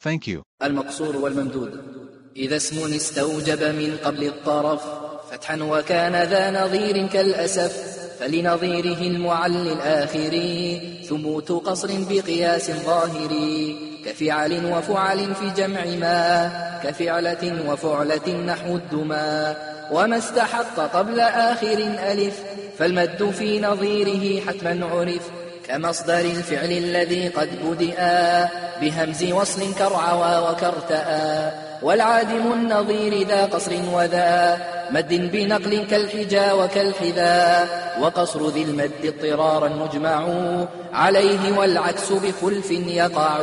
Thank you. المقصور والممدود إذا اسم استوجب من قبل الطرف فتحا وكان ذا نظير كالأسف فلنظيره المعل الآخر ثبوت قصر بقياس ظاهر كفعل وفعل في جمع ما كفعلة وفعلة نحو الدما وما استحق قبل آخر ألف فالمد في نظيره حتما عرف كمصدر الفعل الذي قد بدأ بهمز وصل كرعوى وكرتأ. والعادم النظير ذا قصر وذا مد بنقل كالحجا وكالحذا. وقصر ذي المد اضطرارا مجمع عليه والعكس بخلف يقع.